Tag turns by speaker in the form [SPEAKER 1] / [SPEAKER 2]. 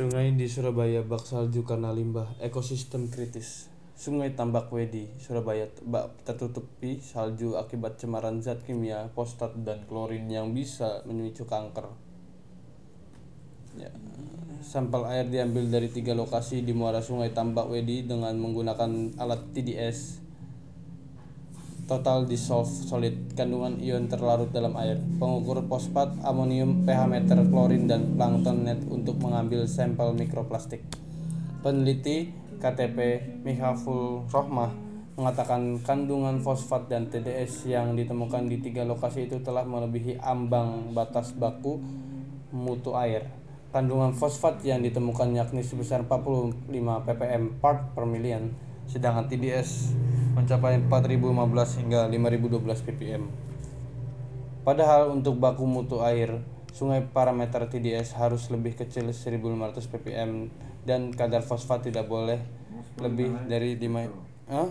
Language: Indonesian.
[SPEAKER 1] Sungai di Surabaya bak salju karena limbah ekosistem kritis. Sungai Tambak Wedi, Surabaya bak tertutupi salju akibat cemaran zat kimia, fosfat dan klorin yang bisa memicu kanker. Ya. Sampel air diambil dari tiga lokasi di muara Sungai Tambak Wedi dengan menggunakan alat TDS total dissolved solid kandungan ion terlarut dalam air pengukur fosfat amonium pH meter klorin dan plankton net untuk mengambil sampel mikroplastik peneliti KTP Mihaful Rohmah mengatakan kandungan fosfat dan TDS yang ditemukan di tiga lokasi itu telah melebihi ambang batas baku mutu air. Kandungan fosfat yang ditemukan yakni sebesar 45 ppm part per million, sedangkan TDS mencapai 4015 hingga 5012 ppm. Padahal untuk baku mutu air, sungai parameter TDS harus lebih kecil 1500 ppm dan kadar fosfat tidak boleh lebih dari 5 Hah?